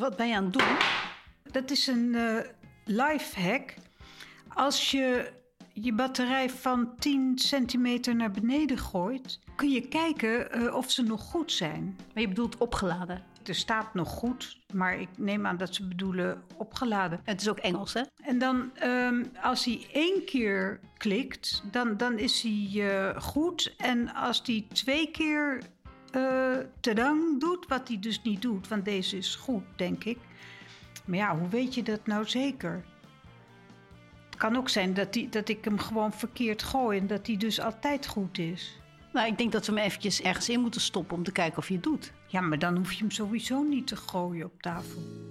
Wat ben je aan het doen? Dat is een uh, life hack. Als je je batterij van 10 centimeter naar beneden gooit, kun je kijken uh, of ze nog goed zijn. Maar je bedoelt opgeladen? Er staat nog goed, maar ik neem aan dat ze bedoelen opgeladen. Het is ook Engels, hè? En dan, um, als hij één keer klikt, dan, dan is hij uh, goed. En als hij twee keer uh, tadang doet, wat hij dus niet doet, want deze is goed, denk ik. Maar ja, hoe weet je dat nou zeker? Het kan ook zijn dat, die, dat ik hem gewoon verkeerd gooi en dat hij dus altijd goed is. Nou, ik denk dat we hem eventjes ergens in moeten stoppen om te kijken of hij het doet. Ja, maar dan hoef je hem sowieso niet te gooien op tafel.